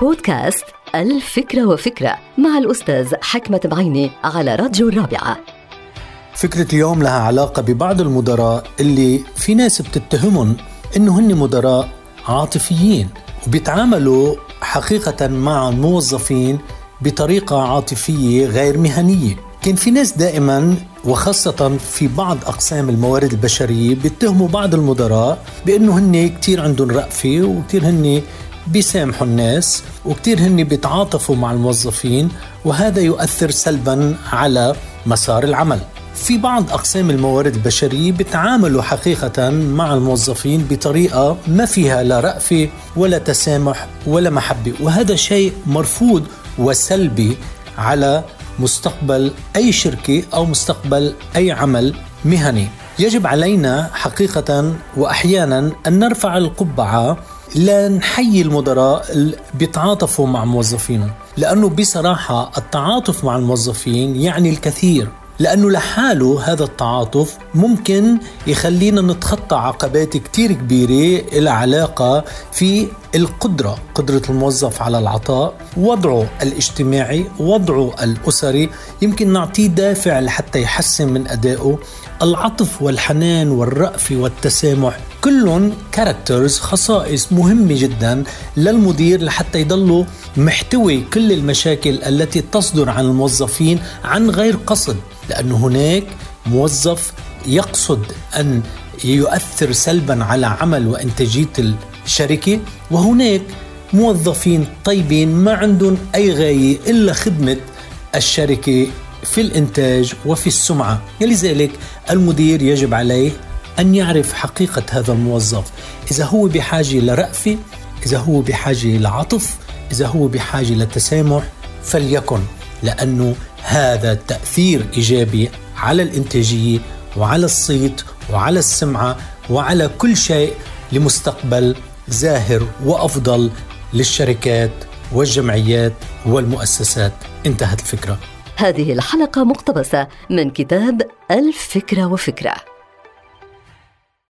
بودكاست الفكرة وفكرة مع الأستاذ حكمة بعيني على راديو الرابعة. فكرة اليوم لها علاقة ببعض المدراء اللي في ناس بتتهمهم إنه هن مدراء عاطفيين وبيتعاملوا حقيقة مع الموظفين بطريقة عاطفية غير مهنية. كان في ناس دائما وخاصة في بعض أقسام الموارد البشرية بيتهموا بعض المدراء بأنه هن كتير عندهم رأفة وكتير هن بيسامحوا الناس وكتير هن بيتعاطفوا مع الموظفين وهذا يؤثر سلبا على مسار العمل. في بعض أقسام الموارد البشرية بيتعاملوا حقيقة مع الموظفين بطريقة ما فيها لا رأفة ولا تسامح ولا محبة. وهذا شيء مرفوض وسلبي على مستقبل أي شركة أو مستقبل أي عمل مهني. يجب علينا حقيقة وأحيانا أن نرفع القبعة لنحيي المدراء اللي بيتعاطفوا مع موظفينهم لأنه بصراحة التعاطف مع الموظفين يعني الكثير لأنه لحاله هذا التعاطف ممكن يخلينا نتخطى عقبات كتير كبيرة إلى علاقة في القدرة قدرة الموظف على العطاء وضعه الاجتماعي وضعه الأسري يمكن نعطيه دافع لحتى يحسن من أدائه. العطف والحنان والرأفة والتسامح كلهم كاركترز خصائص مهمة جدا للمدير لحتى يضلوا محتوي كل المشاكل التي تصدر عن الموظفين عن غير قصد لأنه هناك موظف يقصد أن يؤثر سلبا على عمل وإنتاجية الشركة وهناك موظفين طيبين ما عندهم أي غاية إلا خدمة الشركة في الإنتاج وفي السمعة لذلك المدير يجب عليه أن يعرف حقيقة هذا الموظف. إذا هو بحاجة لرأفة إذا هو بحاجة لعطف إذا هو بحاجة لتسامح فليكن لأنه هذا تأثير إيجابي على الإنتاجية وعلى الصيت وعلى السمعة وعلى كل شيء لمستقبل زاهر وأفضل للشركات والجمعيات والمؤسسات. انتهت الفكرة. هذه الحلقة مقتبسة من كتاب الفكرة وفكرة.